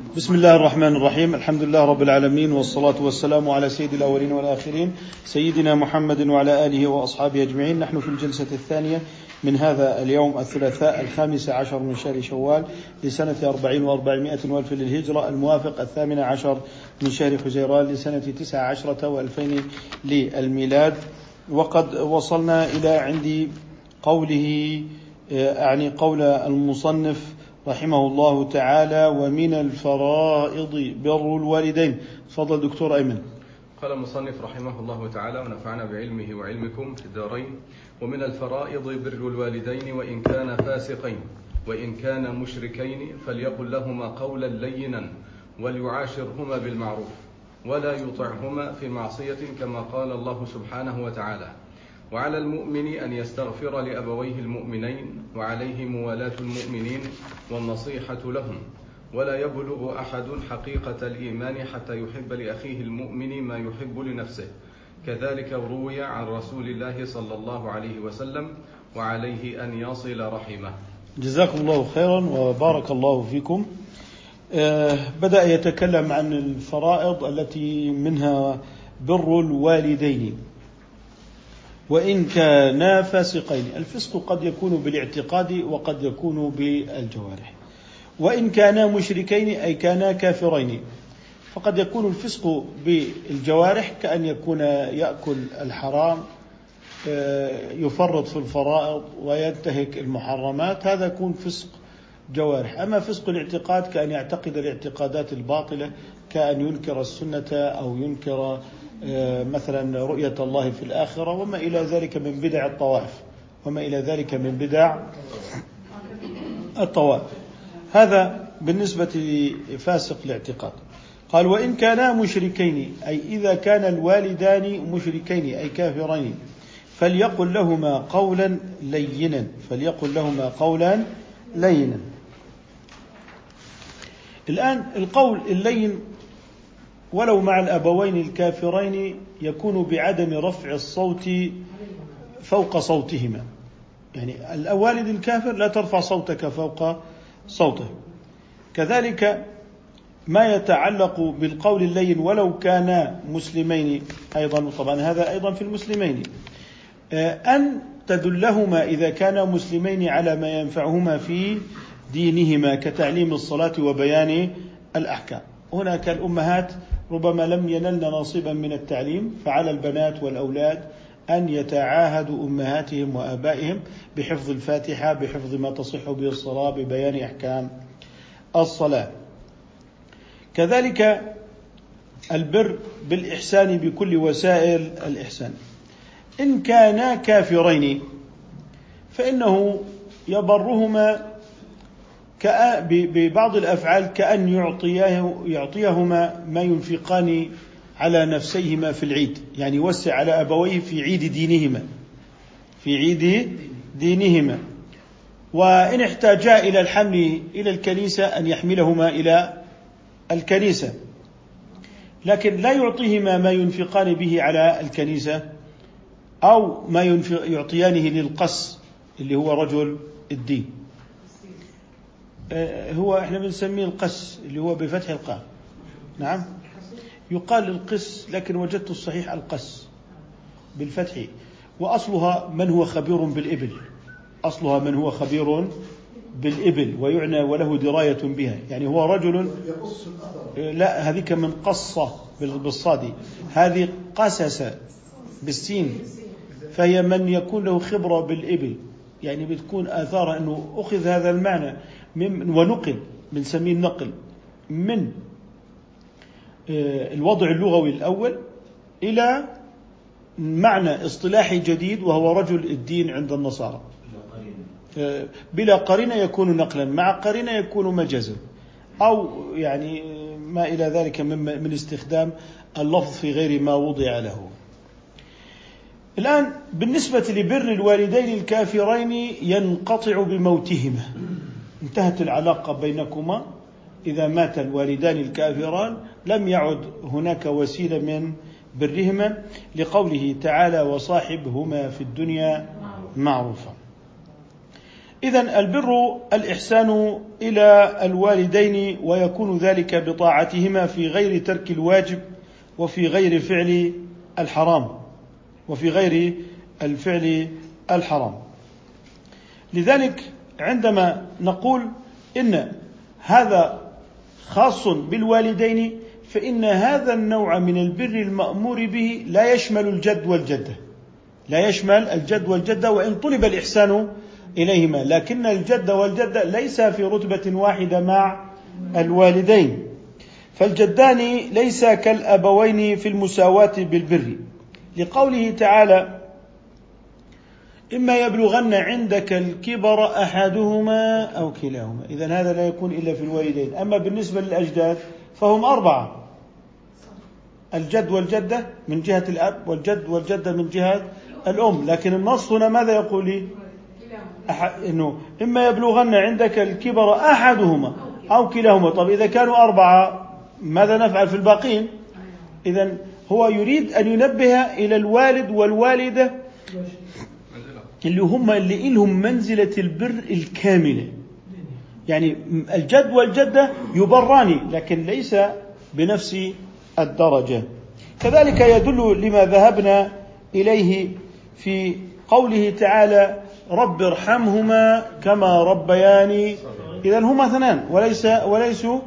بسم الله الرحمن الرحيم. الحمد لله رب العالمين والصلاة والسلام على سيد الأولين والآخرين سيدنا محمد وعلى آله وأصحابه أجمعين. نحن في الجلسة الثانية من هذا اليوم الثلاثاء الخامس عشر من شهر شوال لسنة أربعين وأربعمائة وألف للهجرة الموافق الثامن عشر من شهر حزيران لسنة تسعة عشرة وألفين للميلاد. وقد وصلنا إلى عند قوله أعني قول المصنف رحمه الله تعالى ومن الفرائض بر الوالدين. تفضل دكتور أيمن. قال المصنف رحمه الله تعالى ونفعنا بعلمه وعلمكم في الدارين. ومن الفرائض بر الوالدين وإن كان فاسقين وإن كان مشركين فليقل لهما قولا لينا وليعاشرهما بالمعروف ولا يطعهما في معصية كما قال الله سبحانه وتعالى. وعلى المؤمن أن يستغفر لأبويه المؤمنين وعليه موالاة المؤمنين والنصيحة لهم. ولا يبلغ أحد حقيقة الإيمان حتى يحب لأخيه المؤمن ما يحب لنفسه. كذلك روي عن رسول الله صلى الله عليه وسلم وعليه أن يصل رحمه. جزاكم الله خيرا وبارك الله فيكم. آه بدأ يتكلم عن الفرائض التي منها بر الوالدين. وإن كانا فاسقين. الفسق قد يكون بالاعتقاد وقد يكون بالجوارح. وإن كانا مشركين أي كانا كافرين فقد يكون الفسق بالجوارح كأن يكون يأكل الحرام يفرط في الفرائض وينتهك المحرمات. هذا يكون فسق جوارح. أما فسق الاعتقاد كأن يعتقد الاعتقادات الباطلة كأن ينكر السنة أو ينكر مثلا رؤية الله في الآخرة وما إلى ذلك من بدع الطوائف. وما إلى ذلك من بدع الطوائف. هذا بالنسبة لفاسق الاعتقاد. قال وإن كانا مشركين أي إذا كان الوالدان مشركين أي كافرين فليقل لهما قولا لينا. فليقل لهما قولا لينا. الآن القول اللين ولو مع الأبوين الكافرين يكون بعدم رفع الصوت فوق صوتهما. يعني الوالد الكافر لا ترفع صوتك فوق صوته. كذلك ما يتعلق بالقول اللين ولو كانا مسلمين أيضا طبعا هذا أيضا في المسلمين. أن تدلهما إذا كانا مسلمين على ما ينفعهما في دينهما كتعليم الصلاة وبيان الأحكام. هناك الأمهات ربما لم ينلن نصيبا من التعليم فعلى البنات والأولاد أن يتعاهدوا أمهاتهم وآبائهم بحفظ الفاتحة بحفظ ما تصح به الصلاة ببيان أحكام الصلاة. كذلك البر بالإحسان بكل وسائل الإحسان. إن كانا كافرين فإنه يبرهما ببعض الأفعال كأن يعطيه يعطيهما ما ينفقان على نفسيهما في العيد، يعني يوسع على أبويه في عيد دينهما. في عيد دينهما. وإن احتاجا إلى الحمل إلى الكنيسة أن يحملهما إلى الكنيسة. لكن لا يعطيهما ما ينفقان به على الكنيسة أو ما يعطيانه للقس اللي هو رجل الدين. هو إحنا بنسميه القس اللي هو بفتح القاف. نعم؟ يقال القس لكن وجدت الصحيح القس بالفتح. وأصلها من هو خبير بالإبل. أصلها من هو خبير بالإبل ويعنى وله دراية بها. يعني هو رجل لا هذيك من قصه بالصاد. هذه قسس بالسين فهي من يكون له خبرة بالإبل. يعني بتكون اثار إنه أخذ هذا المعنى. من ونقل بنسميه النقل من الوضع اللغوي الأول إلى معنى اصطلاحي جديد وهو رجل الدين عند النصارى. بلا قرينة يكون نقلا مع قرينة يكون مجازا أو يعني ما إلى ذلك من استخدام اللفظ في غير ما وضع له. الآن بالنسبة لبر الوالدين الكافرين ينقطع بموتهما. انتهت العلاقة بينكما. إذا مات الوالدان الكافران لم يعد هناك وسيلة من برهما لقوله تعالى وصاحبهما في الدنيا معروفا. إذا البر الإحسان إلى الوالدين ويكون ذلك بطاعتهما في غير ترك الواجب وفي غير فعل الحرام وفي غير الفعل الحرام. لذلك عندما نقول إن هذا خاص بالوالدين فإن هذا النوع من البر المأمور به لا يشمل الجد والجدة. لا يشمل الجد والجدة وإن طلب الإحسان إليهما. لكن الجد والجدة ليس في رتبة واحدة مع الوالدين. فالجدان ليس كالأبوين في المساواة بالبر. لقوله تعالى إما يبلغن عندك الكبر أحدهما أو كلاهما. إذا هذا لا يكون إلا في الوالدين. أما بالنسبة للأجداد فهم أربعة. الجد والجدة من جهة الأب والجد والجدة من جهة الأم. لكن النص هنا ماذا يقول لي؟ إنه إما يبلغن عندك الكبر أحدهما أو كلاهما. طب إذا كانوا أربعة ماذا نفعل في الباقين؟ إذا هو يريد أن ينبه إلى الوالد والوالدة اللي هم اللي لهم منزلة البر الكاملة. يعني الجد والجدة يبران لكن ليس بنفس الدرجة. كذلك يدل لما ذهبنا إليه في قوله تعالى رب ارحمهما كما ربياني إذا هما اثنان وليس وليسوا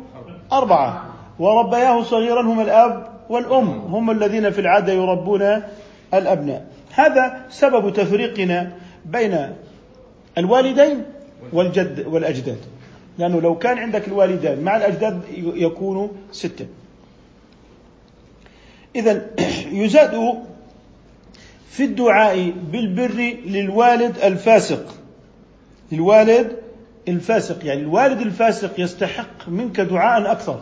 أربعة. وربياه صغيرا هما الأب والأم هم الذين في العادة يربون الأبناء. هذا سبب تفريقنا بين الوالدين والجد والأجداد. لأنه لو كان عندك الوالدان مع الأجداد يكون ستة إذا يزاد في الدعاء بالبر للوالد الفاسق. للوالد الفاسق يعني الوالد الفاسق يستحق منك دعاء أكثر.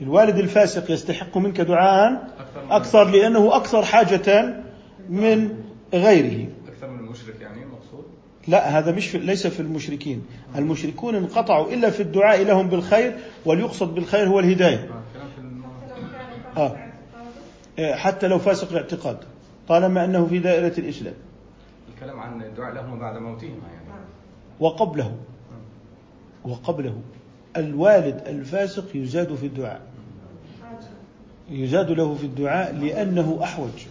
الوالد الفاسق يستحق منك دعاء أكثر لأنه أكثر حاجة من غيره. لا هذا مش في ليس في المشركين. المشركون انقطعوا إلا في الدعاء لهم بالخير وليقصد بالخير هو الهداية. آه. آه. حتى لو فاسق الاعتقاد طالما أنه في دائرة الإسلام. الكلام عن الدعاء لهم بعد موتهم يعني. وقبله وقبله الوالد الفاسق يزاد في الدعاء. يزاد له في الدعاء لأنه أحوج.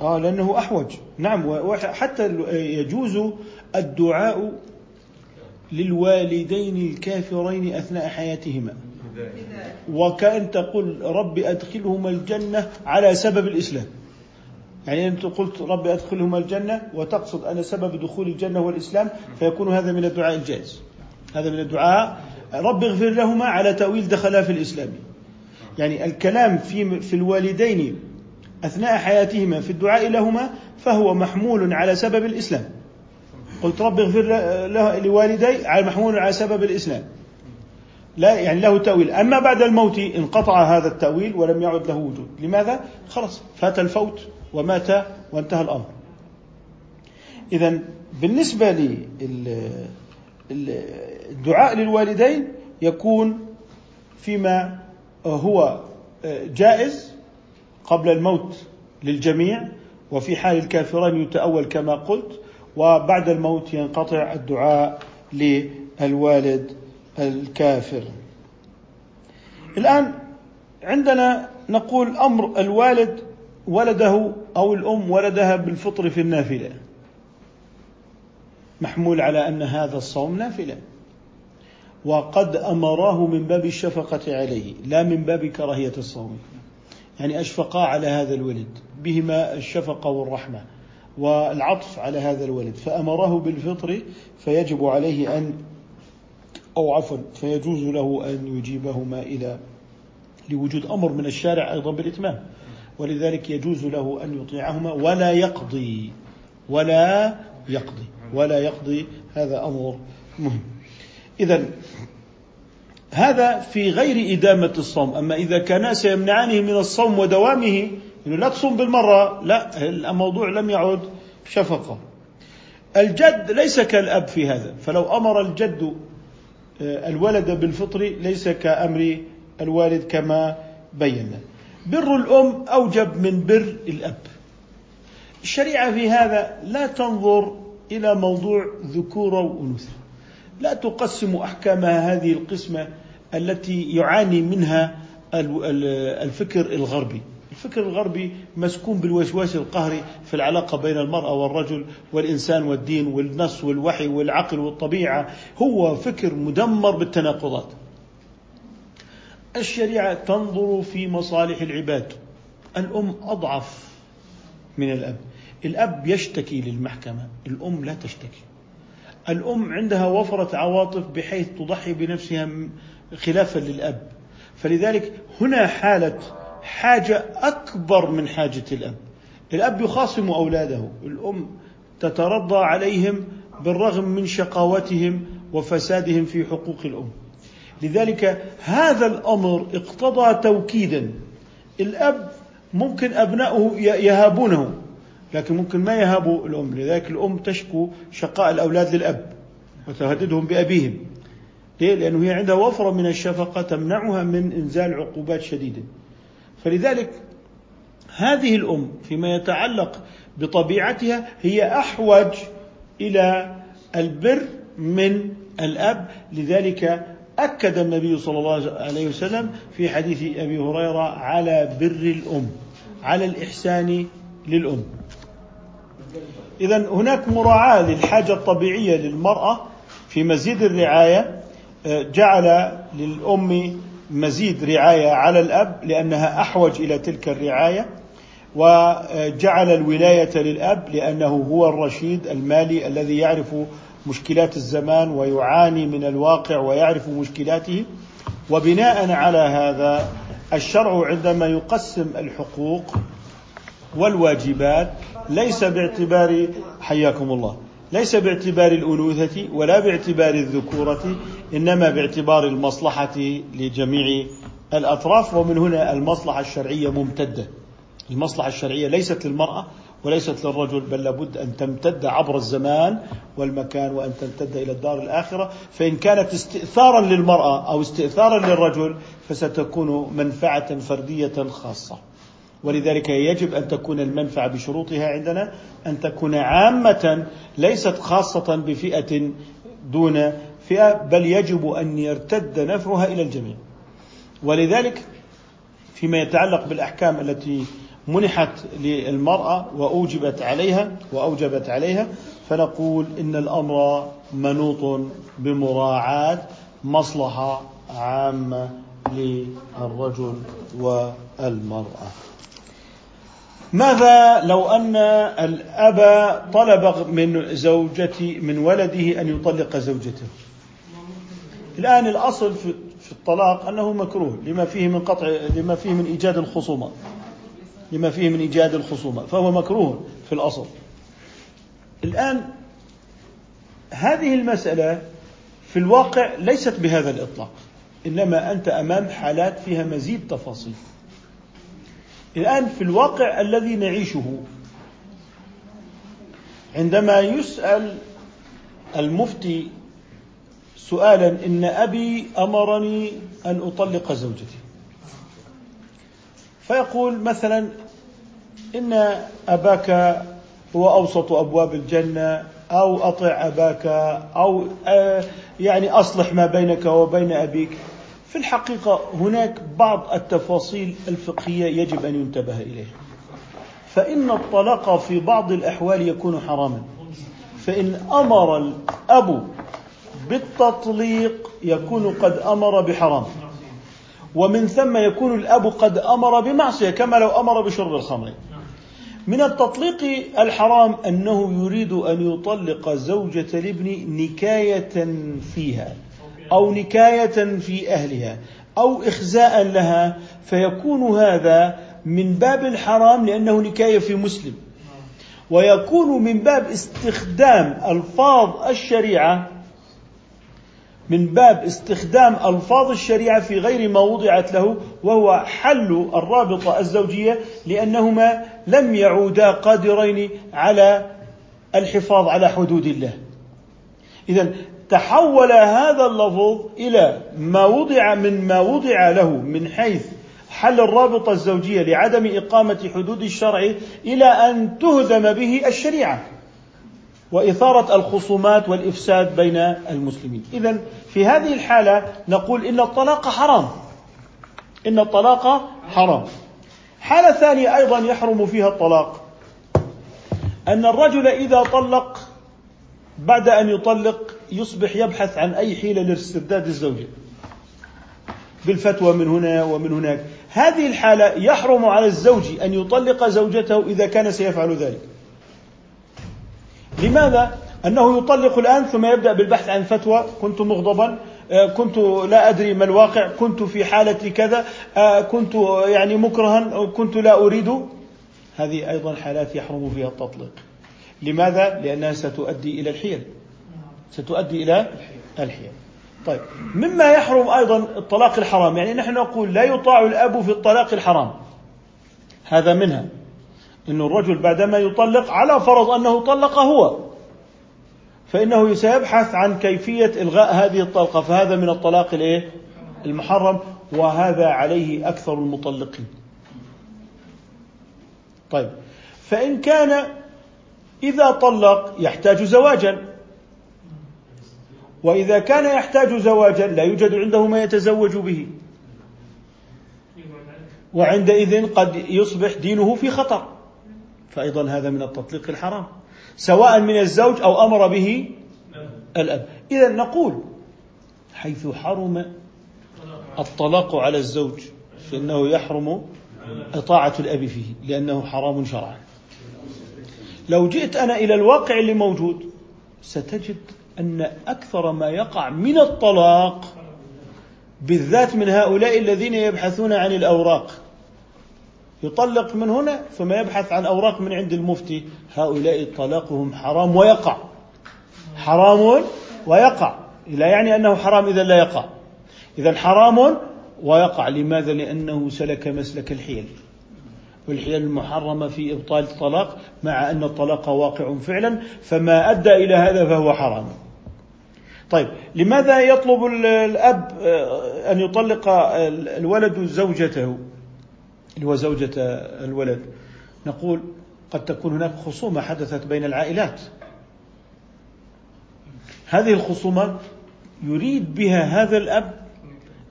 آه لأنه أحوج. نعم وحتى يجوز الدعاء للوالدين الكافرين أثناء حياتهما. وكأن تقول رب أدخلهما الجنة على سبب الإسلام. يعني أنت قلت رب أدخلهما الجنة وتقصد أن سبب دخول الجنة هو الإسلام فيكون هذا من الدعاء الجائز. هذا من الدعاء. رب اغفر لهما على تأويل دخلا في الإسلام. يعني الكلام في في الوالدين أثناء حياتهما في الدعاء لهما فهو محمول على سبب الإسلام. قلت رب اغفر لوالدي على محمول على سبب الإسلام. لا يعني له تأويل أما بعد الموت انقطع هذا التأويل ولم يعد له وجود. لماذا؟ خلاص فات الفوت ومات وانتهى الأمر. إذا بالنسبة للدعاء للوالدين يكون فيما هو جائز قبل الموت للجميع وفي حال الكافرين يتأول كما قلت وبعد الموت ينقطع الدعاء للوالد الكافر. الآن عندنا نقول أمر الوالد ولده أو الأم ولدها بالفطر في النافلة. محمول على أن هذا الصوم نافلة. وقد أمراه من باب الشفقة عليه لا من باب كراهية الصوم. يعني أشفقا على هذا الولد بهما الشفقة والرحمة والعطف على هذا الولد فأمره بالفطر فيجب عليه أن أو عفوا فيجوز له أن يجيبهما إلى لوجود أمر من الشارع أيضا بالإتمام. ولذلك يجوز له أن يطيعهما ولا يقضي ولا يقضي ولا يقضي هذا أمر مهم. إذا هذا في غير إدامة الصوم. أما إذا كانا سيمنعانه من الصوم ودوامه إنه لا تصوم بالمرة لا الموضوع لم يعد شفقة الجد ليس كالأب في هذا. فلو أمر الجد آه، الولد بالفطر ليس كأمر الوالد كما بينا. بر الأم أوجب من بر الأب. الشريعة في هذا لا تنظر إلى موضوع ذكورة وأنوثة لا تقسم أحكامها هذه القسمة التي يعاني منها الفكر الغربي. الفكر الغربي مسكون بالوسواس القهري في العلاقة بين المرأة والرجل والإنسان والدين والنص والوحي والعقل والطبيعة. هو فكر مدمر بالتناقضات. الشريعة تنظر في مصالح العباد. الأم أضعف من الأب. الأب يشتكي للمحكمة. الأم لا تشتكي. الأم عندها وفرة عواطف بحيث تضحي بنفسها خلافا للأب. فلذلك هنا حالة حاجة أكبر من حاجة الأب. الأب يخاصم أولاده. الأم تترضى عليهم بالرغم من شقاوتهم وفسادهم في حقوق الأم. لذلك هذا الأمر اقتضى توكيدا. الأب ممكن أبنائه يهابونه. لكن ممكن ما يهابوا الأم لذلك الأم تشكو شقاء الأولاد للأب وتهددهم بأبيهم. ليه؟ لأنه هي عندها وفرة من الشفقة تمنعها من إنزال عقوبات شديدة. فلذلك هذه الأم فيما يتعلق بطبيعتها هي أحوج إلى البر من الأب. لذلك أكد النبي صلى الله عليه وسلم في حديث أبي هريرة على بر الأم على الإحسان للأم. إذا هناك مراعاة للحاجة الطبيعية للمرأة في مزيد الرعاية آه، جعل للأم مزيد رعاية على الأب لأنها أحوج إلى تلك الرعاية وجعل الولاية للأب لأنه هو الرشيد المالي الذي يعرف مشكلات الزمان ويعاني من الواقع ويعرف مشكلاته. وبناء على هذا الشرع عندما يقسم الحقوق والواجبات ليس باعتبار حياكم الله ليس باعتبار الأنوثة ولا باعتبار الذكورة إنما باعتبار المصلحة لجميع الأطراف ومن هنا المصلحة الشرعية ممتدة. المصلحة الشرعية ليست للمرأة وليست للرجل بل لابد أن تمتد عبر الزمان والمكان وأن تمتد إلى الدار الآخرة. فإن كانت استئثارا للمرأة أو استئثارا للرجل فستكون منفعة فردية خاصة. ولذلك يجب أن تكون المنفعة بشروطها عندنا أن تكون عامة ليست خاصة بفئة دون فئة بل يجب أن يرتد نفعها إلى الجميع. ولذلك فيما يتعلق بالأحكام التي منحت للمرأة وأوجبت عليها وأوجبت عليها فنقول إن الأمر منوط بمراعاة مصلحة عامة للرجل والمرأة. ماذا لو أن الأب طلب من زوجتي من ولده أن يطلق زوجته؟ الآن الأصل في الطلاق أنه مكروه لما فيه من قطع لما فيه من إيجاد الخصومة. لما فيه من إيجاد الخصومة فهو مكروه في الأصل. الآن هذه المسألة في الواقع ليست بهذا الإطلاق إنما أنت أمام حالات فيها مزيد تفاصيل. الآن في الواقع الذي نعيشه. عندما يسأل المفتي سؤالا إن أبي أمرني أن أطلق زوجتي. فيقول مثلا إن أباك هو أوسط أبواب الجنة أو أطع أباك أو آه، يعني أصلح ما بينك وبين أبيك. في الحقيقة هناك بعض التفاصيل الفقهية يجب أن ينتبه إليها. فإن الطلاق في بعض الأحوال يكون حراما. فإن أمر الأب بالتطليق يكون قد أمر بحرام. ومن ثم يكون الأب قد أمر بمعصية كما لو أمر بشرب الخمر. من التطليق الحرام أنه يريد أن يطلق زوجة الابن نكاية فيها. أو نكاية في أهلها أو إخزاء لها فيكون هذا من باب الحرام لأنه نكاية في مسلم. ويكون من باب استخدام ألفاظ الشريعة من باب استخدام ألفاظ الشريعة في غير ما وضعت له وهو حل الرابطة الزوجية لأنهما لم يعودا قادرين على الحفاظ على حدود الله. اذا تحول هذا اللفظ إلى ما وضع من ما وضع له من حيث حل الرابطة الزوجية لعدم إقامة حدود الشرع إلى أن تهدم به الشريعة وإثارة الخصومات والإفساد بين المسلمين. إذا في هذه الحالة نقول إن الطلاق حرام. إن الطلاق حرام. حالة ثانية أيضا يحرم فيها الطلاق. أن الرجل إذا طلق بعد أن يطلق يصبح يبحث عن أي حيلة لاسترداد الزوجة بالفتوى من هنا ومن هناك. هذه الحالة يحرم على الزوج أن يطلق زوجته إذا كان سيفعل ذلك. لماذا؟ أنه يطلق الآن ثم يبدأ بالبحث عن فتوى. كنت مغضبا آه، كنت لا أدري ما الواقع كنت في حالة كذا آه، كنت يعني مكرها كنت لا أريد. هذه أيضا حالات يحرم فيها التطليق. لماذا؟ لأنها ستؤدي إلى الحيل. ستؤدي إلى الحيل. طيب. مما يحرم أيضا الطلاق الحرام. يعني نحن نقول لا يطاع الأب في الطلاق الحرام. هذا منها. أن الرجل بعدما يطلق على فرض أنه طلق هو. فإنه سيبحث عن كيفية إلغاء هذه الطلقة. فهذا من الطلاق الإيه؟ المحرم. وهذا عليه أكثر المطلقين. طيب. فإن كان إذا طلق يحتاج زواجا. وإذا كان يحتاج زواجا لا يوجد عنده ما يتزوج به. وعندئذ قد يصبح دينه في خطر. فأيضا هذا من التطليق الحرام. سواء من الزوج أو أمر به الأب. إذا نقول حيث حرم الطلاق على الزوج فإنه يحرم إطاعة الأب فيه لأنه حرام شرعا. لو جئت أنا إلى الواقع اللي موجود ستجد أن أكثر ما يقع من الطلاق بالذات من هؤلاء الذين يبحثون عن الأوراق. يطلق من هنا ثم يبحث عن أوراق من عند المفتي. هؤلاء طلاقهم حرام ويقع. حرام ويقع. لا يعني أنه حرام إذا لا يقع. إذا حرام ويقع. لماذا؟ لأنه سلك مسلك الحيل. والحيل المحرمة في إبطال الطلاق مع أن الطلاق واقع فعلا. فما أدى إلى هذا فهو حرام. طيب لماذا يطلب الأب آه، أن يطلق الولد زوجته؟ اللي هو زوجة الولد. نقول قد تكون هناك خصومة حدثت بين العائلات. هذه الخصومة يريد بها هذا الأب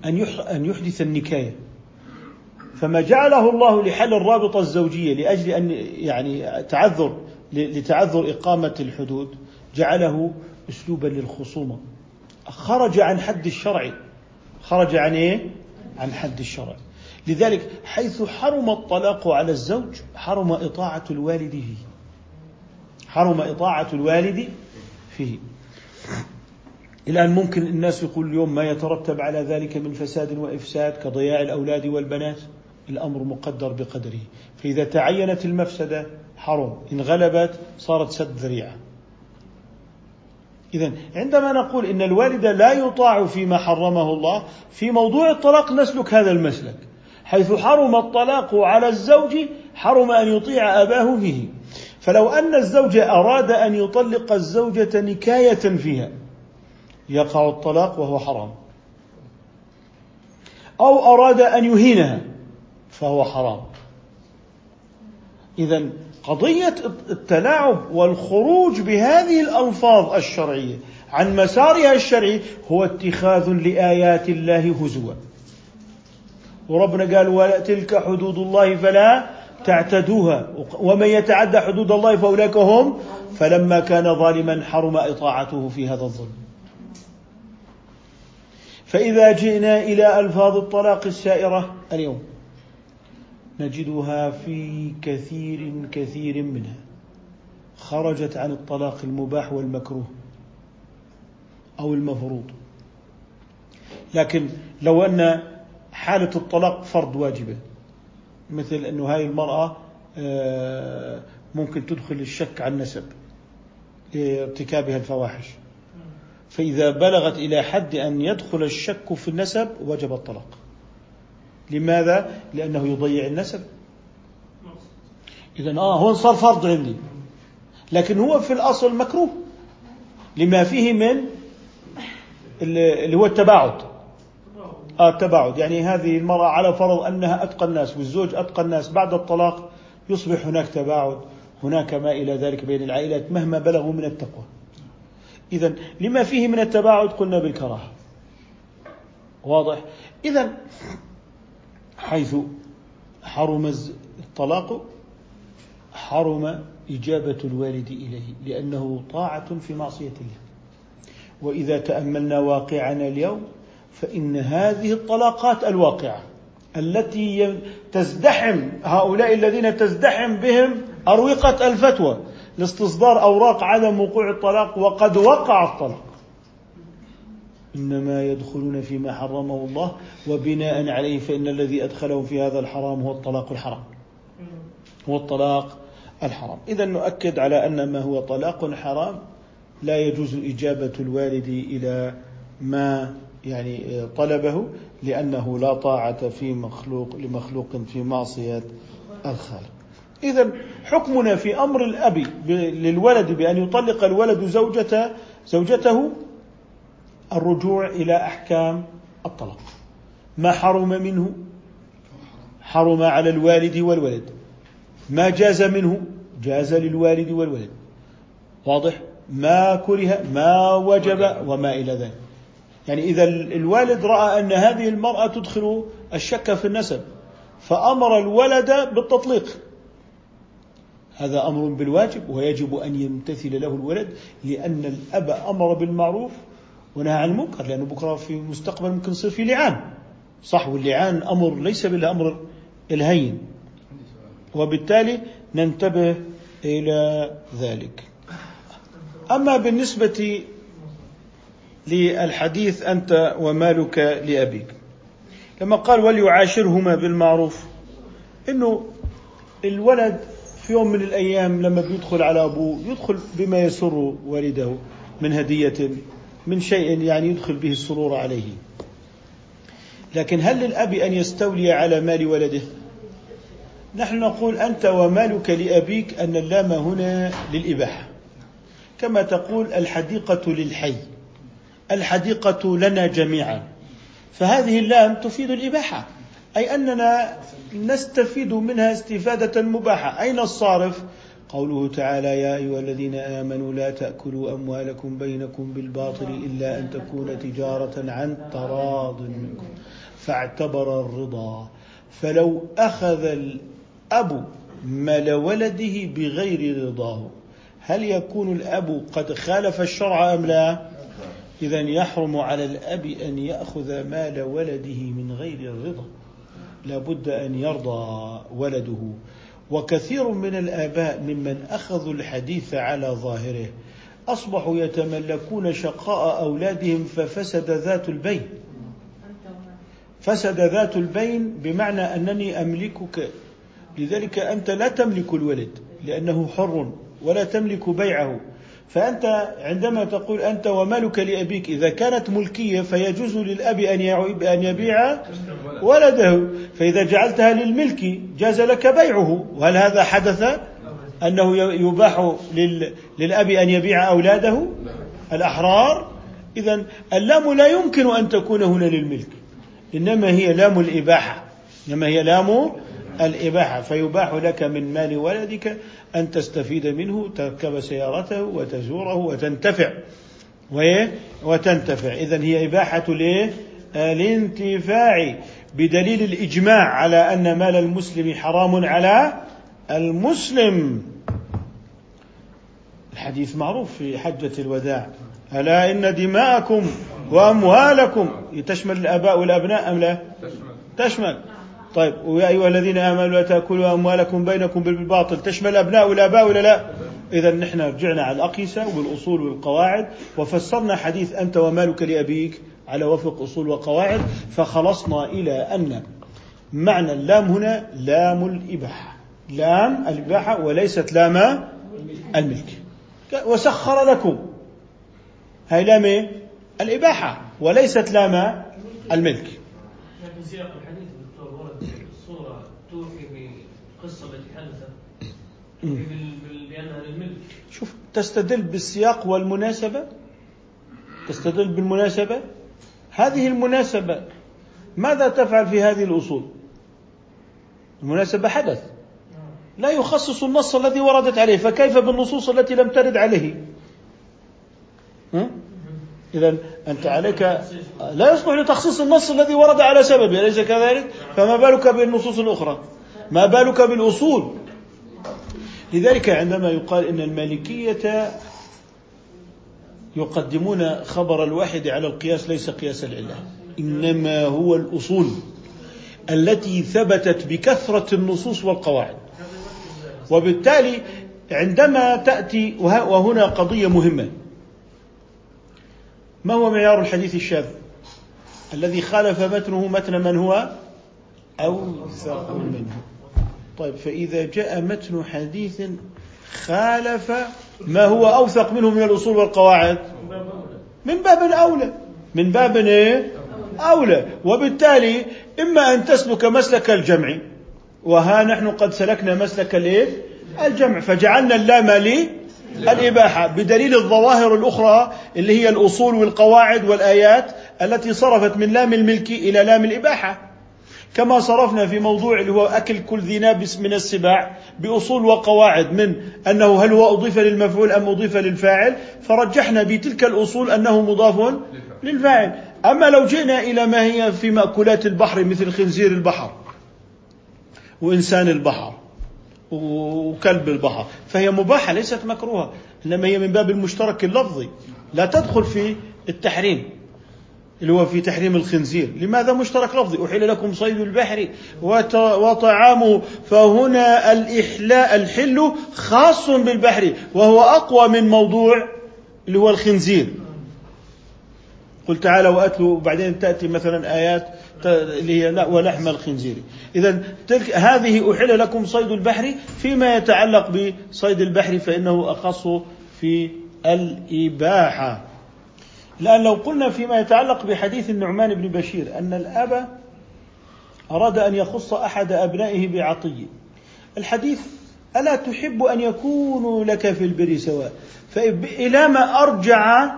أن أن يحدث النكاية. فما جعله الله لحل الرابطة الزوجية لأجل أن يعني تعذر لتعذر إقامة الحدود جعله أسلوبا للخصومة. خرج عن حد الشرع. خرج عن إيه؟ عن حد الشرع. لذلك حيث حرم الطلاق على الزوج حرم إطاعة الوالد فيه. حرم إطاعة الوالد فيه. الآن ممكن الناس يقول اليوم ما يترتب على ذلك من فساد وإفساد كضياع الأولاد والبنات؟ الأمر مقدر بقدره. فإذا تعينت المفسدة حرم إن غلبت صارت سد ذريعة. إذا عندما نقول إن الوالد لا يطاع فيما حرمه الله في موضوع الطلاق نسلك هذا المسلك حيث حرم الطلاق على الزوج حرم أن يطيع أباه فيه. فلو أن الزوج أراد أن يطلق الزوجة نكاية فيها يقع الطلاق وهو حرام. أو أراد أن يهينها فهو حرام. إذا قضية التلاعب والخروج بهذه الألفاظ الشرعية عن مسارها الشرعي هو اتخاذ لآيات الله هزوا. وربنا قال وتلك حدود الله فلا تعتدوها. ومن يتعدى حدود الله فأولئك هم فلما كان ظالما حرم إطاعته في هذا الظلم. فإذا جئنا إلى ألفاظ الطلاق السائرة اليوم. نجدها في كثير كثير منها. خرجت عن الطلاق المباح والمكروه أو المفروض. لكن لو أن حالة الطلاق فرض واجبة مثل أنه هاي المرأة آه، ممكن تدخل الشك عن نسب لارتكابها الفواحش. فإذا بلغت إلى حد أن يدخل الشك في النسب وجب الطلاق. لماذا؟ لأنه يضيع النسب. إذا آه هون صار فرض عندي. لكن هو في الأصل مكروه. لما فيه من اللي هو التباعد. آه التباعد. يعني هذه المرأة على فرض أنها أتقى الناس والزوج أتقى الناس بعد الطلاق يصبح هناك تباعد هناك ما إلى ذلك بين العائلات مهما بلغوا من التقوى. إذا لما فيه من التباعد قلنا بالكراهة. واضح؟ إذا حيث حرم الطلاق حرم إجابة الوالد إليه لأنه طاعة في معصية الله. وإذا تأملنا واقعنا اليوم فإن هذه الطلاقات الواقعة التي تزدحم هؤلاء الذين تزدحم بهم أروقة الفتوى لاستصدار أوراق عدم وقوع الطلاق وقد وقع الطلاق. إنما يدخلون فيما حرمه الله وبناء عليه فإن الذي أدخلهم في هذا الحرام هو الطلاق الحرام. هو الطلاق الحرام. إذا نؤكد على أن ما هو طلاق حرام لا يجوز إجابة الوالد إلى ما يعني طلبه لأنه لا طاعة في مخلوق لمخلوق في معصية الخالق. إذا حكمنا في أمر الأب للولد بأن يطلق الولد زوجته زوجته الرجوع إلى أحكام الطلاق. ما حرم منه؟ حرم على الوالد والولد. ما جاز منه؟ جاز للوالد والولد. واضح؟ ما كره ما وجب وما إلى ذلك. يعني إذا الوالد رأى أن هذه المرأة تدخل الشك في النسب فأمر الولد بالتطليق. هذا أمر بالواجب ويجب أن يمتثل له الولد لأن الأب أمر بالمعروف ونهى عن المنكر لأنه بكرة في المستقبل ممكن يصير في لعان. صح واللعان أمر ليس بالأمر الهين. وبالتالي ننتبه إلى ذلك. أما بالنسبة للحديث أنت ومالك لأبيك لما قال وليعاشرهما بالمعروف إنه الولد في يوم من الأيام لما بيدخل على أبوه يدخل بما يسر والده من هدية من شيء يعني يدخل به السرور عليه. لكن هل للأب أن يستولي على مال ولده؟ نحن نقول أنت ومالك لأبيك أن اللام هنا للإباحة. كما تقول الحديقة للحي. الحديقة لنا جميعا. فهذه اللام تفيد الإباحة. أي أننا نستفيد منها استفادة مباحة. أين الصارف؟ قوله تعالى يا أيها الذين آمنوا لا تأكلوا أموالكم بينكم بالباطل إلا أن تكون تجارة عن تراض منكم. فاعتبر الرضا. فلو أخذ الأب مال ولده بغير رضاه هل يكون الأب قد خالف الشرع أم لا؟ إذا يحرم على الأب أن يأخذ مال ولده من غير الرضا لابد أن يرضى ولده. وكثير من الآباء ممن أخذوا الحديث على ظاهره أصبحوا يتملكون شقاء أولادهم ففسد ذات البين. فسد ذات البين بمعنى أنني أملكك. لذلك أنت لا تملك الولد لأنه حر ولا تملك بيعه. فأنت عندما تقول أنت ومالك لأبيك إذا كانت ملكية فيجوز للأب أن يبيع ولده. فإذا جعلتها للملك جاز لك بيعه. وهل هذا حدث؟ أنه يباح للأب أن يبيع أولاده؟ الأحرار. إذا اللام لا يمكن أن تكون هنا للملك. إنما هي لام الإباحة. إنما هي لام الإباحة. فيباح لك من مال ولدك أن تستفيد منه تركب سيارته وتزوره وتنتفع. وتنتفع. إذا هي إباحة الانتفاع بدليل الإجماع على أن مال المسلم حرام على المسلم. الحديث معروف في حجة الوداع. ألا إن دماءكم وأموالكم تشمل الآباء والأبناء أم لا؟ تشمل. طيب ويا أيها الذين آمنوا لا تأكلوا أموالكم بينكم بالباطل تشمل الأبناء والآباء ولا لا؟ إذا نحن رجعنا على الأقيسة والأصول والقواعد وفسرنا حديث أنت ومالك لأبيك على وفق أصول وقواعد فخلصنا إلى أن معنى اللام هنا لام الإباحة. لام الإباحة وليست لام الملك. وسخر لكم. هاي لام الإباحة وليست لام الملك في سياق الحديث دكتور ورد الصورة توحي بالقصة التي حدثت بأنها للملك. شوف تستدل بالسياق والمناسبة؟ تستدل بالمناسبة؟ هذه المناسبة ماذا تفعل في هذه الأصول؟ المناسبة حدث. لا يخصص النص الذي وردت عليه فكيف بالنصوص التي لم ترد عليه؟ إذا أنت عليك لا يصلح لتخصيص النص الذي ورد على سببه أليس كذلك؟ فما بالك بالنصوص الأخرى؟ ما بالك بالأصول؟ لذلك عندما يقال إن المالكية يقدمون خبر الواحد على القياس ليس قياس العلة إنما هو الأصول التي ثبتت بكثرة النصوص والقواعد. وبالتالي عندما تأتي وهنا قضية مهمة. ما هو معيار الحديث الشاذ؟ الذي خالف متنه متن من هو أوثق منه. طيب فإذا جاء متن حديث خالف ما هو أوثق منه من الأصول والقواعد من باب أولى من باب إيه؟ أولى وبالتالي إما أن تسلك مسلك الجمع وها نحن قد سلكنا مسلك الإيه؟ الجمع فجعلنا اللام الإباحة بدليل الظواهر الأخرى اللي هي الأصول والقواعد والآيات التي صرفت من لام الملك إلى لام الإباحة كما صرفنا في موضوع اللي هو أكل كل ذي نابس من السباع بأصول وقواعد من أنه هل هو أضيف للمفعول أم أضيف للفاعل فرجحنا بتلك الأصول أنه مضاف للفاعل. أما لو جئنا إلى ما هي في مأكولات البحر مثل خنزير البحر وإنسان البحر وكلب البحر فهي مباحة ليست مكروهة إنما هي من باب المشترك اللفظي. لا تدخل في التحريم. اللي هو في تحريم الخنزير. لماذا مشترك لفظي؟ أحل لكم صيد البحر وطعامه. فهنا الإحلاء الحل خاص بالبحر وهو أقوى من موضوع اللي هو الخنزير. قل تعالى واتلوا وبعدين تأتي مثلا آيات اللي هي لا ولحم الخنزير. تلك هذه أحل لكم صيد البحر فيما يتعلق بصيد البحر فإنه أخص في الإباحة. الان لو قلنا فيما يتعلق بحديث النعمان بن بشير أن الأب أراد أن يخص أحد أبنائه بعطيه الحديث ألا تحب أن يكونوا لك في البر سواء؟ فالى ما أرجع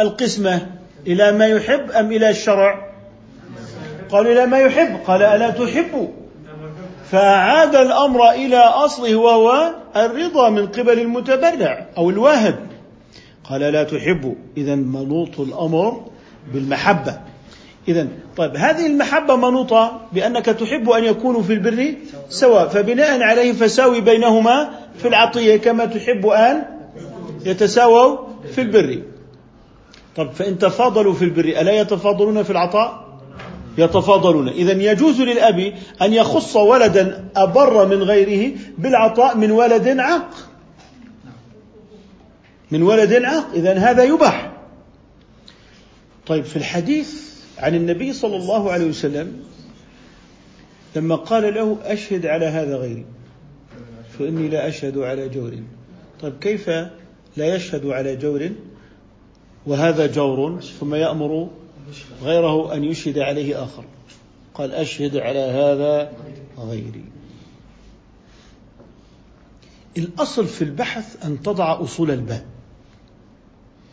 القسمة إلى ما يحب أم إلى الشرع؟ قالوا إلى ما يحب. قال ألا تحب؟ فأعاد الأمر إلى أصله وهو الرضا من قبل المتبرع أو الواهب. قال لا تحب إذا منوط الأمر بالمحبة. إذا طيب هذه المحبة منوطة بأنك تحب أن يكونوا في البر سواء فبناء عليه فساوي بينهما في العطية كما تحب أن يتساووا في البر. طب فإن تفاضلوا في البر ألا يتفاضلون في العطاء؟ يتفاضلون. إذا يجوز للأب أن يخص ولدا أبر من غيره بالعطاء من ولد عاق. من ولد عاق إذا هذا يباح. طيب في الحديث عن النبي صلى الله عليه وسلم لما قال له أشهد على هذا غيري فإني لا أشهد على جور. طيب كيف لا يشهد على جور؟ وهذا جور ثم يأمر غيره أن يشهد عليه آخر. قال أشهد على هذا غيري. الأصل في البحث أن تضع أصول الباب.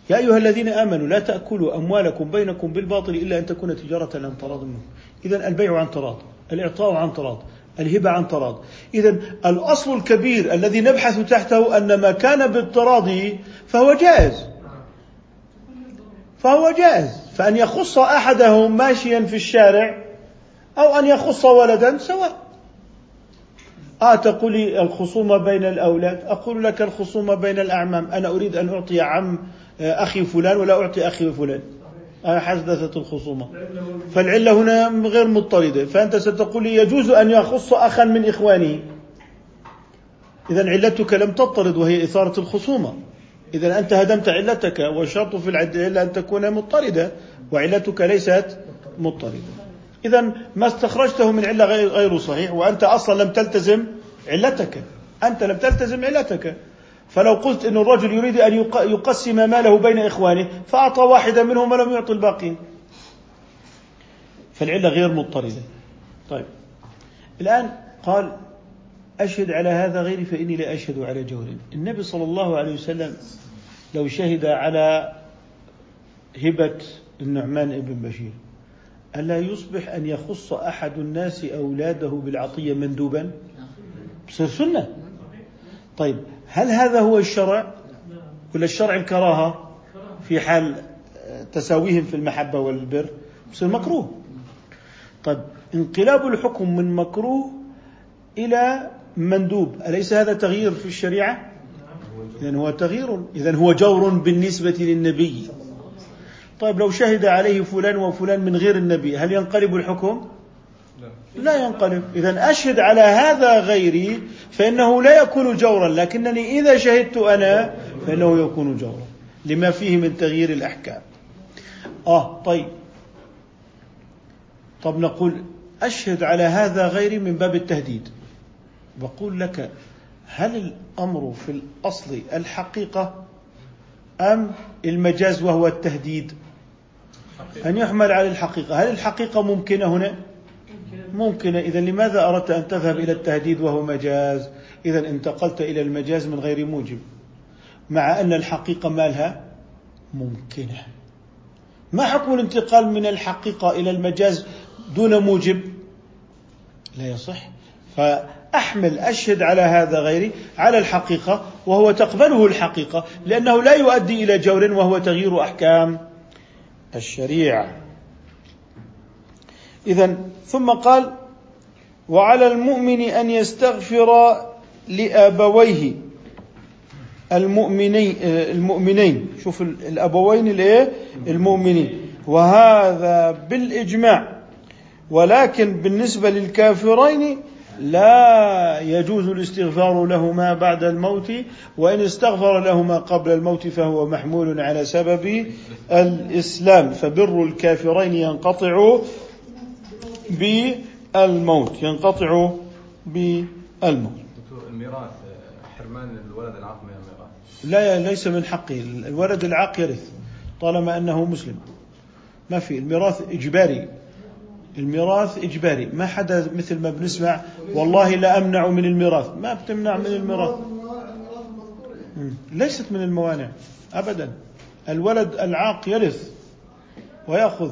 يا أيها الذين آمنوا لا تأكلوا أموالكم بينكم بالباطل إلا أن تكون تجارة عن تراض منكم. إذا البيع عن تراض الإعطاء عن تراض الهبة عن تراض. إذا الأصل الكبير الذي نبحث تحته أن ما كان بالتراضي فهو جائز. فهو جائز. فأن يخص أحدهم ماشيا في الشارع أو أن يخص ولدا سواء. آه تقول لي الخصومة بين الأولاد. أقول لك الخصومة بين الأعمام. أنا أريد أن أعطي عم أخي فلان ولا أعطي أخي فلان. أنا حدثت الخصومة. فالعلة هنا غير مضطردة. فأنت ستقول لي يجوز أن يخص أخا من إخوانه. إذا علتك لم تضطرد وهي إثارة الخصومة. إذا أنت هدمت علتك والشرط في العلة أن تكون مضطردة. وعلتك ليست مضطردة. إذا ما استخرجته من علة غير صحيح. وأنت أصلا لم تلتزم علتك. أنت لم تلتزم علتك. فلو قلت أن الرجل يريد أن يقسم ماله بين إخوانه فأعطى واحدا منهم ولم يعطي الباقين. فالعلة غير مضطردة. طيب. الآن قال أشهد على هذا غيري فإني لا أشهد على جور النبي صلى الله عليه وسلم لو شهد على هبة النعمان بن بشير ألا يصبح أن يخص أحد الناس أولاده بالعطية مندوبا؟ سنة طيب. هل هذا هو الشرع؟ ولا الشرع الكراهة في حال تساويهم في المحبة والبر بصير مكروه. طيب انقلاب الحكم من مكروه إلى مندوب. أليس هذا تغيير في الشريعة؟ إذا هو تغيير إذا هو جور بالنسبة للنبي. طيب لو شهد عليه فلان وفلان من غير النبي هل ينقلب الحكم؟ لا ينقلب. إذا أشهد على هذا غيري فإنه لا يكون جورا لكنني إذا شهدت أنا فإنه يكون جورا لما فيه من تغيير الأحكام. آه طيب. طب نقول أشهد على هذا غيري من باب التهديد. بقول لك هل الأمر في الأصل الحقيقة أم المجاز وهو التهديد؟ أن يحمل على الحقيقة. هل الحقيقة ممكنة هنا؟ ممكنة إذا لماذا أردت أن تذهب إلى التهديد وهو مجاز؟ إذا انتقلت إلى المجاز من غير موجب مع أن الحقيقة مالها ممكنة. ما حكم الانتقال من الحقيقة إلى المجاز دون موجب؟ لا يصح. فأحمل أشهد على هذا غيري على الحقيقة وهو تقبله الحقيقة لأنه لا يؤدي إلى جور وهو تغيير أحكام الشريعة. إذا ثم قال وعلى المؤمن أن يستغفر لأبويه المؤمنين المؤمنين. شوف الأبوين الايه المؤمنين. وهذا بالإجماع. ولكن بالنسبة للكافرين لا يجوز الاستغفار لهما بعد الموت وإن استغفر لهما قبل الموت فهو محمول على سبب الإسلام. فبر الكافرين ينقطع بالموت ينقطع بالموت. دكتور الميراث حرمان الولد العاق من الميراث. لا ليس من حقه. الولد العاق يرث طالما أنه مسلم. ما في الميراث إجباري. الميراث إجباري. ما حدا مثل ما بنسمع والله لا أمنع من الميراث. ما بتمنع من الميراث. ليست من الموانع أبدا. الولد العاق يرث ويأخذ.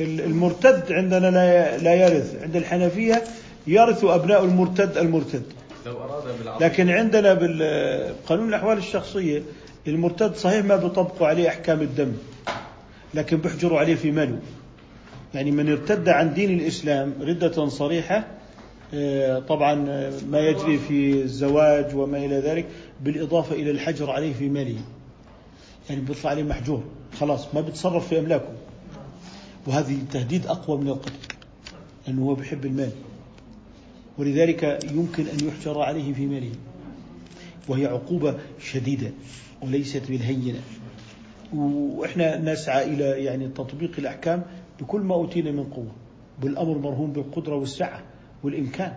المرتد عندنا لا لا يرث. عند الحنفية يرث أبناء المرتد المرتد. لو أراد لكن عندنا بالقانون الأحوال الشخصية المرتد صحيح ما بيطبقوا عليه أحكام الدم لكن بيحجروا عليه في ماله. يعني من ارتد عن دين الإسلام ردة صريحة آه، طبعا آه، ما يجري في الزواج وما إلى ذلك بالإضافة إلى الحجر عليه في ماله. يعني بيطلع عليه محجور خلاص ما بيتصرف في أملاكه. وهذه تهديد أقوى من القتل لأنه هو بيحب المال. ولذلك يمكن أن يحجر عليه في ماله. وهي عقوبة شديدة وليست بالهينة. وإحنا نسعى إلى يعني تطبيق الأحكام بكل ما أوتينا من قوة. بالأمر مرهون بالقدرة والسعة والإمكان.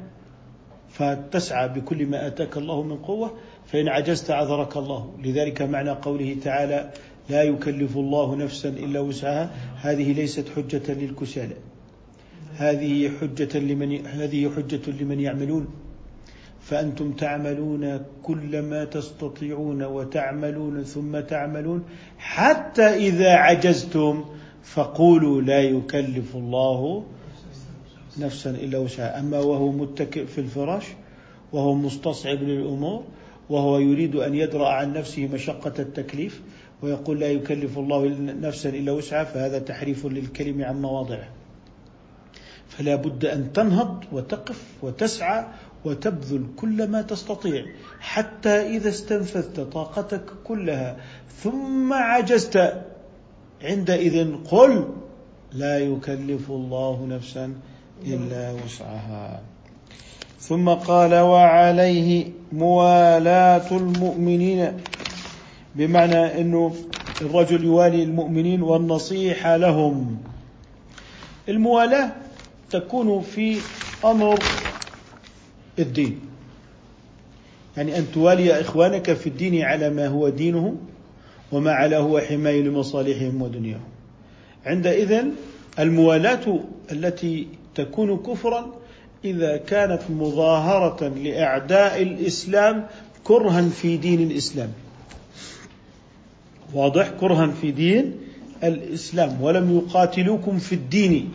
فتسعى بكل ما آتاك الله من قوة فإن عجزت عذرك الله. لذلك معنى قوله تعالى لا يكلف الله نفسا إلا وسعها. هذه ليست حجة للكسالى. هذه حجة لمن هذه حجة لمن يعملون. فأنتم تعملون كل ما تستطيعون وتعملون ثم تعملون حتى إذا عجزتم فقولوا لا يكلف الله نفسا إلا وسعها. أما وهو متكئ في الفراش وهو مستصعب للأمور وهو يريد أن يدرأ عن نفسه مشقة التكليف ويقول لا يكلف الله نفسا إلا وسعها فهذا تحريف للكلم عن مواضعه. فلا بد أن تنهض وتقف وتسعى وتبذل كل ما تستطيع حتى إذا استنفذت طاقتك كلها ثم عجزت. عندئذ قل لا يكلف الله نفسا إلا وسعها. ثم قال وعليه موالاة المؤمنين. بمعنى أنه الرجل يوالي المؤمنين والنصيحة لهم. الموالاة تكون في أمر الدين. يعني أن توالي إخوانك في الدين على ما هو دينهم وما على هو حماية لمصالحهم ودنياهم. عندئذ الموالاة التي تكون كفرا إذا كانت مظاهرة لأعداء الإسلام كرها في دين الإسلام. واضح كرها في دين الإسلام ولم يقاتلوكم في الدين.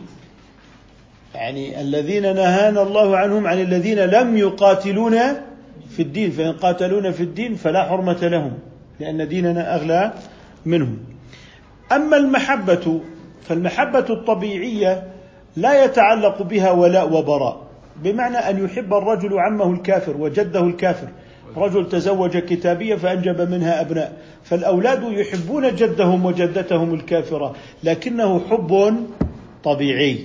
يعني الذين نهانا الله عنهم عن الذين لم يقاتلونا في الدين فإن قاتلونا في الدين فلا حرمة لهم لأن ديننا أغلى منهم. أما المحبة فالمحبة الطبيعية لا يتعلق بها ولاء وبراء بمعنى أن يحب الرجل عمه الكافر وجده الكافر. رجل تزوج كتابية فأنجب منها أبناء فالأولاد يحبون جدهم وجدتهم الكافرة لكنه حب طبيعي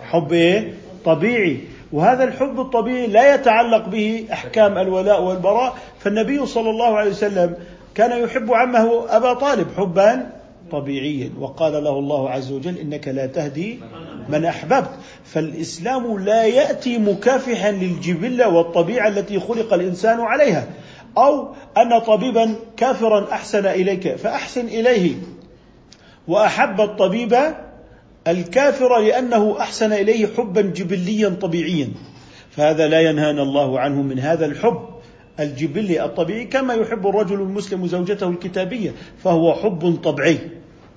حب إيه؟ طبيعي وهذا الحب الطبيعي لا يتعلق به أحكام الولاء والبراء فالنبي صلى الله عليه وسلم كان يحب عمه أبا طالب حبا طبيعيا. وقال له الله عز وجل إنك لا تهدي من أحببت. فالإسلام لا يأتي مكافحا للجبلة والطبيعة التي خلق الإنسان عليها. أو أن طبيبا كافرا أحسن إليك. فأحسن إليه وأحب الطبيب الكافر لأنه أحسن إليه حبا جبليا طبيعيا. فهذا لا ينهانا الله عنه من هذا الحب. الجبلي الطبيعي كما يحب الرجل المسلم زوجته الكتابية فهو حب طبيعي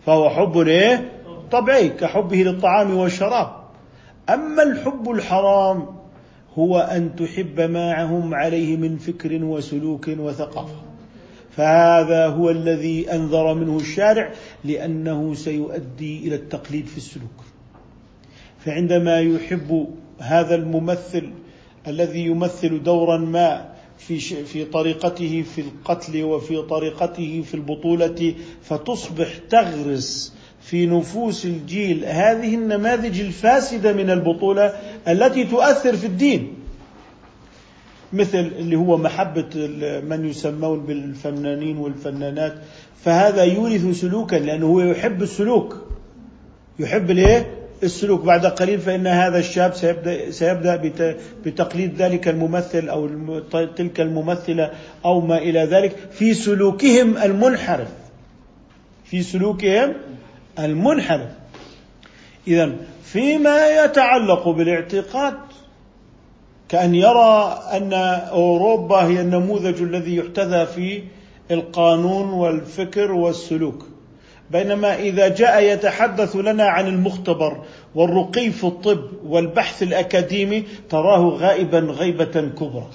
فهو حب إيه؟ طبيعي كحبه للطعام والشراب. أما الحب الحرام هو أن تحب ما هم عليه من فكر وسلوك وثقافة. فهذا هو الذي أنذر منه الشارع لأنه سيؤدي إلى التقليد في السلوك. فعندما يحب هذا الممثل الذي يمثل دورا ما في في طريقته في القتل وفي طريقته في البطولة فتصبح تغرس في نفوس الجيل. هذه النماذج الفاسدة من البطولة التي تؤثر في الدين. مثل اللي هو محبة من يسمون بالفنانين والفنانات فهذا يورث سلوكا لأنه هو يحب السلوك. يحب الايه؟ السلوك بعد قليل فإن هذا الشاب سيبدأ, سيبدأ بتقليد ذلك الممثل أو تلك الممثلة أو ما إلى ذلك في سلوكهم المنحرف. في سلوكهم المنحرف. إذا فيما يتعلق بالاعتقاد كأن يرى أن أوروبا هي النموذج الذي يحتذى في القانون والفكر والسلوك. بينما إذا جاء يتحدث لنا عن المختبر والرقي في الطب والبحث الأكاديمي تراه غائبا غيبة كبرى.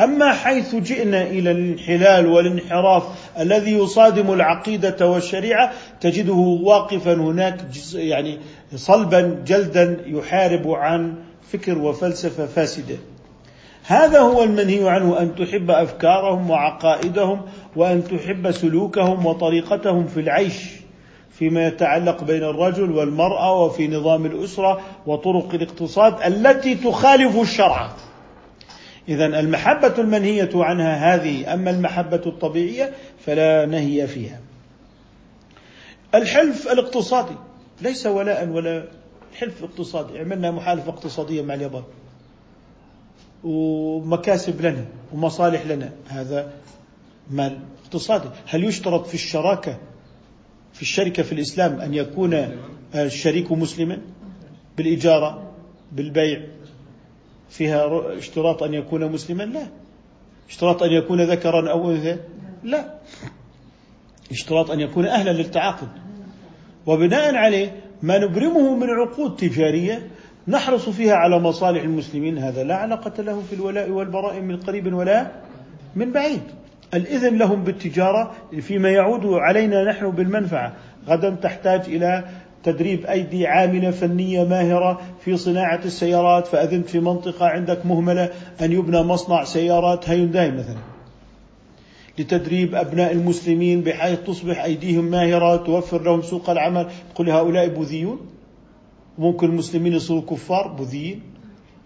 أما حيث جئنا إلى الانحلال والانحراف الذي يصادم العقيدة والشريعة تجده واقفا هناك يعني صلبا جلدا يحارب عن فكر وفلسفة فاسدة. هذا هو المنهي عنه أن تحب أفكارهم وعقائدهم وأن تحب سلوكهم وطريقتهم في العيش فيما يتعلق بين الرجل والمرأة وفي نظام الأسرة وطرق الاقتصاد التي تخالف الشرع. اذا المحبة المنهية عنها هذه أما المحبة الطبيعية فلا نهي فيها. الحلف الاقتصادي ليس ولاء ولا حلف اقتصادي عملنا محالفه اقتصادية مع اليابان. ومكاسب لنا ومصالح لنا. هذا مال اقتصادي. هل يشترط في الشراكة في الشركة في الإسلام أن يكون الشريك مسلما؟ بالإجارة بالبيع؟ فيها اشتراط أن يكون مسلما؟ لا. اشتراط أن يكون ذكرا أو أنثى؟ لا. اشتراط أن يكون أهلا للتعاقد. وبناء عليه ما نبرمه من عقود تجارية نحرص فيها على مصالح المسلمين هذا لا علاقة له في الولاء والبراء من قريب ولا من بعيد. الإذن لهم بالتجارة فيما يعود علينا نحن بالمنفعة. غدا تحتاج إلى تدريب أيدي عاملة فنية ماهرة في صناعة السيارات فأذنت في منطقة عندك مهملة أن يبنى مصنع سيارات هيونداي مثلا. لتدريب أبناء المسلمين بحيث تصبح أيديهم ماهرة توفر لهم سوق العمل. تقول هؤلاء بوذيون؟ ممكن المسلمين يصيروا كفار بوذيين.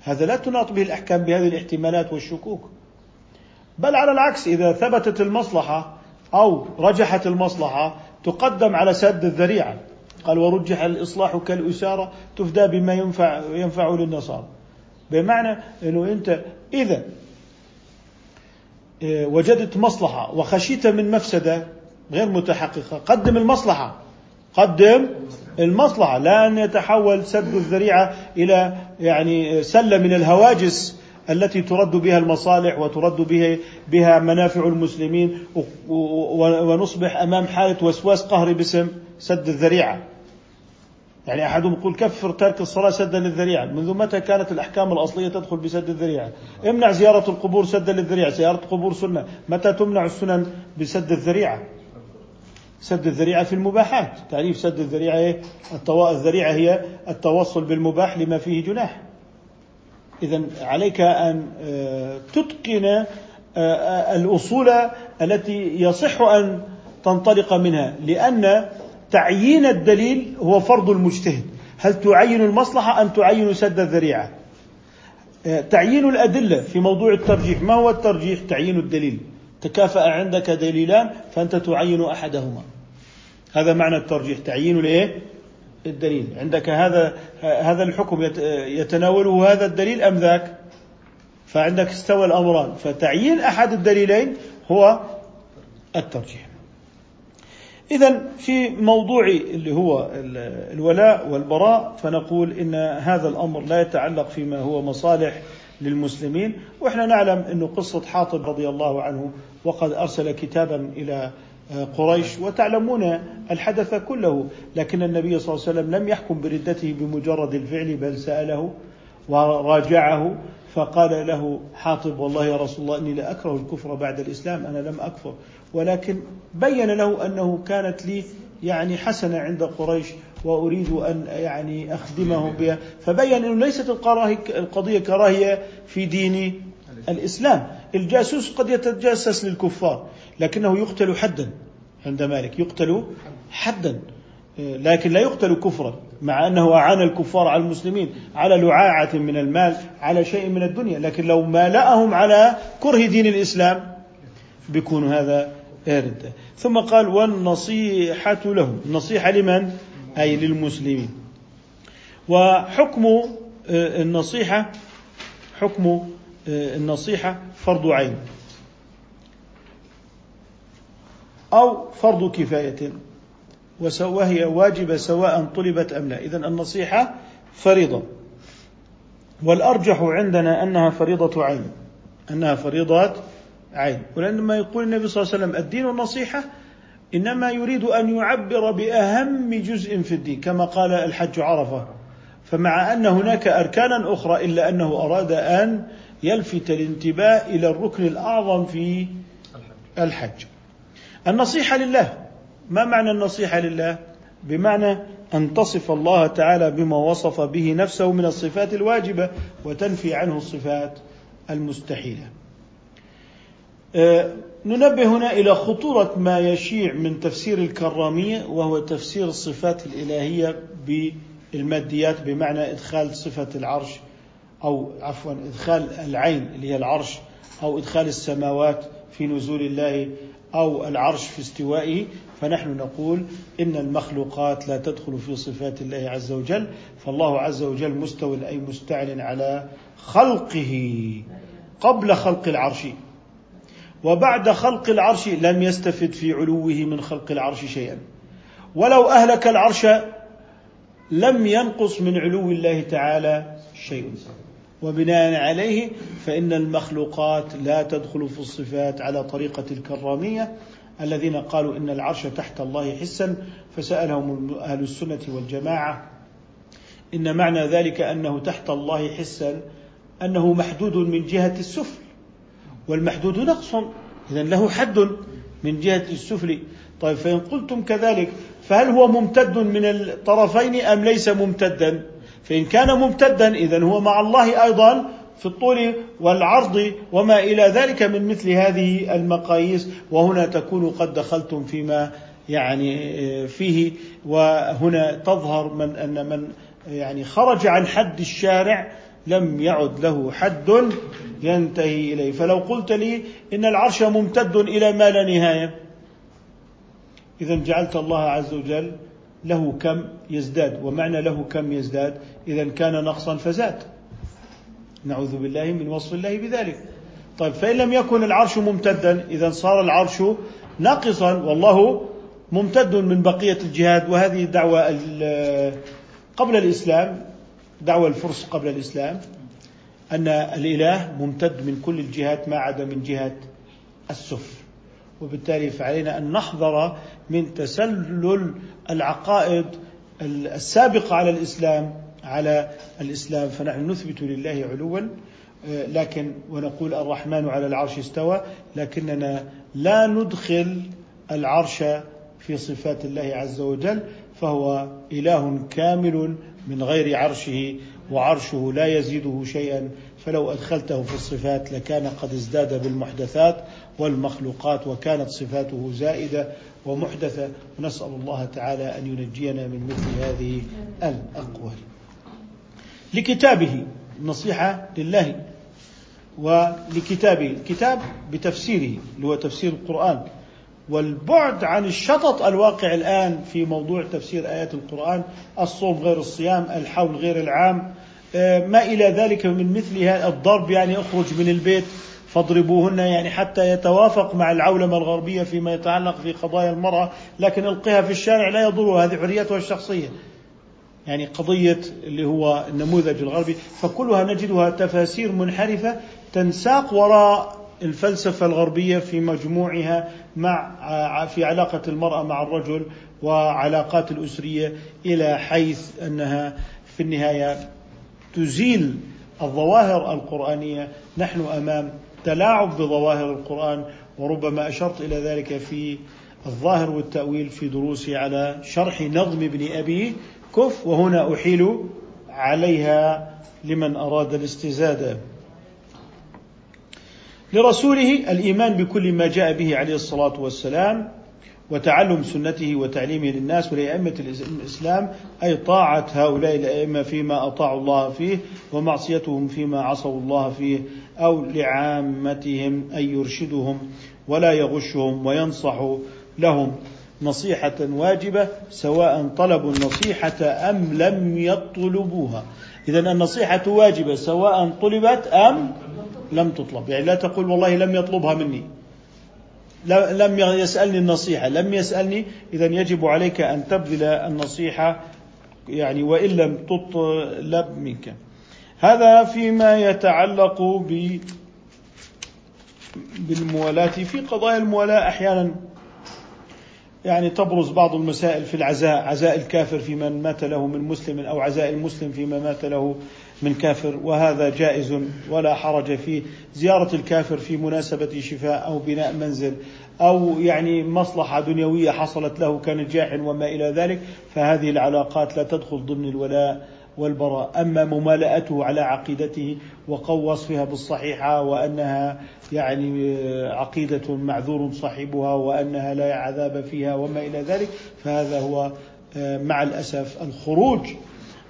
هذا لا تناط به الأحكام بهذه الاحتمالات والشكوك. بل على العكس إذا ثبتت المصلحة أو رجحت المصلحة تقدم على سد الذريعة. قال ورجح الإصلاح كالأسارة تفدى بما ينفع ينفع للنصارى. بمعنى أنه أنت إذا آه، وجدت مصلحة وخشيت من مفسدة غير متحققة قدم المصلحة. قدم المصلحة. لا أن يتحول سد الذريعة إلى يعني سلة من الهواجس التي ترد بها المصالح وترد بها بها منافع المسلمين ونصبح أمام حالة وسواس قهري باسم سد الذريعة. يعني أحدهم يقول كفر تارك الصلاة سدا للذريعة. منذ متى كانت الأحكام الأصلية تدخل بسد الذريعة؟ امنع زيارة القبور سدا للذريعة. زيارة القبور سنة. متى تمنع السنن بسد الذريعة؟ سد الذريعة في المباحات. تعريف سد الذريعة إيه؟ الذريعة هي التوصل بالمباح لما فيه جناح. إذا عليك أن آه، تتقن آه، آه، الأصول التي يصح أن تنطلق منها لأن تعيين الدليل هو فرض المجتهد. هل تعين المصلحة أم تعين سد الذريعة؟ تعيين الأدلة في موضوع الترجيح. ما هو الترجيح؟ تعيين الدليل. تكافأ عندك دليلان فأنت تعين أحدهما. هذا معنى الترجيح تعيين الايه؟ الدليل عندك هذا هذا الحكم يتناوله هذا الدليل أم ذاك؟ فعندك استوى الأمران فتعيين أحد الدليلين هو الترجيح. اذا في موضوع اللي هو الولاء والبراء فنقول إن هذا الأمر لا يتعلق فيما هو مصالح للمسلمين وإحنا نعلم إنه قصة حاطب رضي الله عنه وقد أرسل كتابا إلى قريش وتعلمون الحدث كله. لكن النبي صلى الله عليه وسلم لم يحكم بردته بمجرد الفعل بل سأله وراجعه فقال له حاطب والله يا رسول الله إني لا أكره الكفر بعد الإسلام أنا لم أكفر. ولكن بين له أنه كانت لي يعني حسنة عند قريش وأريد أن يعني أخدمه بها. فبين إنه ليست القضية كراهية في دين الإسلام. الجاسوس قد يتجسس للكفار لكنه يقتل حدا عند مالك يقتل حدا لكن لا يقتل كفرا مع أنه أعان الكفار على المسلمين على لعاعة من المال على شيء من الدنيا لكن لو مالأهم على كره دين الإسلام بيكون هذا ردة ثم قال والنصيحة لهم. النصيحة لمن؟ أي للمسلمين. وحكم آه، النصيحة حكم النصيحة فرض عين. أو فرض كفاية وهي واجبة سواء طلبت أم لا. إذا النصيحة فريضة. والأرجح عندنا أنها فريضة عين. أنها فريضة عين. ولما يقول النبي صلى الله عليه وسلم الدين النصيحة إنما يريد أن يعبر بأهم جزء في الدين كما قال الحج عرفة. فمع أن هناك أركانا أخرى إلا أنه أراد أن يلفت الانتباه إلى الركن الأعظم في الحج. النصيحة لله. ما معنى النصيحة لله؟ بمعنى أن تصف الله تعالى بما وصف به نفسه من الصفات الواجبة وتنفي عنه الصفات المستحيلة. أه ننبه هنا إلى خطورة ما يشيع من تفسير الكرامية وهو تفسير الصفات الإلهية بالماديات بمعنى إدخال صفة العرش أو عفوا إدخال العين اللي هي العرش أو إدخال السماوات في نزول الله أو العرش في استوائه. فنحن نقول إن المخلوقات لا تدخل في صفات الله عز وجل. فالله عز وجل مستوى أي مستعل على خلقه قبل خلق العرش. وبعد خلق العرش لم يستفد في علوه من خلق العرش شيئا. ولو أهلك العرش لم ينقص من علو الله تعالى شيء. وبناء عليه فإن المخلوقات لا تدخل في الصفات على طريقة الكرامية الذين قالوا إن العرش تحت الله حسا فسألهم أهل السنة والجماعة إن معنى ذلك أنه تحت الله حسا أنه محدود من جهة السفل والمحدود نقص. إذا له حد من جهة السفل. طيب فإن قلتم كذلك فهل هو ممتد من الطرفين أم ليس ممتدا؟ فإن كان ممتدا إذا هو مع الله أيضا في الطول والعرض وما إلى ذلك من مثل هذه المقاييس. وهنا تكون قد دخلتم فيما يعني فيه. وهنا تظهر من أن من يعني خرج عن حد الشارع لم يعد له حد ينتهي إليه. فلو قلت لي إن العرش ممتد إلى ما لا نهاية إذا جعلت الله عز وجل له كم يزداد ومعنى له كم يزداد؟ إذا كان نقصا فزاد. نعوذ بالله من وصف الله بذلك. طيب فإن لم يكن العرش ممتدا إذا صار العرش ناقصا والله ممتد من بقية الجهاد. وهذه دعوة قبل الإسلام دعوة الفرس قبل الإسلام أن الإله ممتد من كل الجهات ما عدا من جهة السفل وبالتالي فعلينا أن نحذر من تسلل العقائد السابقة على الإسلام على الإسلام. فنحن نثبت لله علوا آه، لكن ونقول الرحمن على العرش استوى لكننا لا ندخل العرش في صفات الله عز وجل فهو إله كامل من غير عرشه. وعرشه لا يزيده شيئا فلو أدخلته في الصفات لكان قد ازداد بالمحدثات والمخلوقات وكانت صفاته زائدة ومحدثة. ونسأل الله تعالى أن ينجينا من مثل هذه الأقوال. لكتابه نصيحة لله ولكتابه. الكتاب بتفسيره اللي هو تفسير القرآن. والبعد عن الشطط الواقع الآن في موضوع تفسير آيات القرآن الصوم غير الصيام الحول غير العام ما إلى ذلك من مثل الضرب يعني اخرج من البيت فاضربوهن يعني حتى يتوافق مع العولمة الغربية فيما يتعلق في قضايا المرأة لكن القها في الشارع لا يضرها هذه حريتها الشخصية. يعني قضية اللي هو النموذج الغربي فكلها نجدها تفاسير منحرفة تنساق وراء الفلسفة الغربية في مجموعها مع في علاقة المرأة مع الرجل وعلاقات الأسرية إلى حيث أنها في النهاية تزيل الظواهر القرآنية نحن أمام تلاعب بظواهر القرآن وربما أشرت إلى ذلك في الظاهر والتأويل في دروسي على شرح نظم ابن أبي كف وهنا أحيل عليها لمن أراد الاستزادة. لرسوله الإيمان بكل ما جاء به عليه الصلاة والسلام وتعلم سنته وتعليمه للناس ولأئمة الإسلام أي طاعة هؤلاء الأئمة فيما أطاعوا الله فيه ومعصيتهم فيما عصوا الله فيه أو لعامتهم أن يرشدهم ولا يغشهم وينصح لهم. نصيحة واجبة سواء طلبوا النصيحة أم لم يطلبوها. إذا النصيحة واجبة سواء طلبت أم لم تطلب. يعني لا تقول والله لم يطلبها مني. لم يسألني النصيحة. لم يسألني. إذا يجب عليك أن تبذل النصيحة يعني وإن لم تطلب منك. هذا فيما يتعلق ب بالموالاة. في قضايا الموالاة أحيانا يعني تبرز بعض المسائل في العزاء عزاء الكافر في من مات له من مسلم أو عزاء المسلم فيما مات له. من كافر وهذا جائز ولا حرج فيه. زيارة الكافر في مناسبة شفاء أو بناء منزل أو يعني مصلحة دنيوية حصلت له كنجاح وما إلى ذلك فهذه العلاقات لا تدخل ضمن الولاء والبراء. أما ممالأته على عقيدته وقو وصفها بالصحيحة وأنها يعني عقيدة معذور صاحبها وأنها لا عذاب فيها وما إلى ذلك فهذا هو مع الأسف الخروج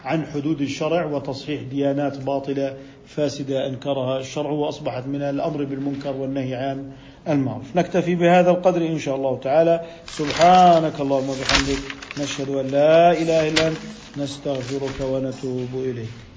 عن حدود الشرع وتصحيح ديانات باطلة فاسدة أنكرها الشرع وأصبحت من الأمر بالمنكر والنهي عن المعروف. نكتفي بهذا القدر إن شاء الله تعالى. سبحانك اللهم وبحمدك نشهد أن لا إله إلا أنت نستغفرك ونتوب إليك.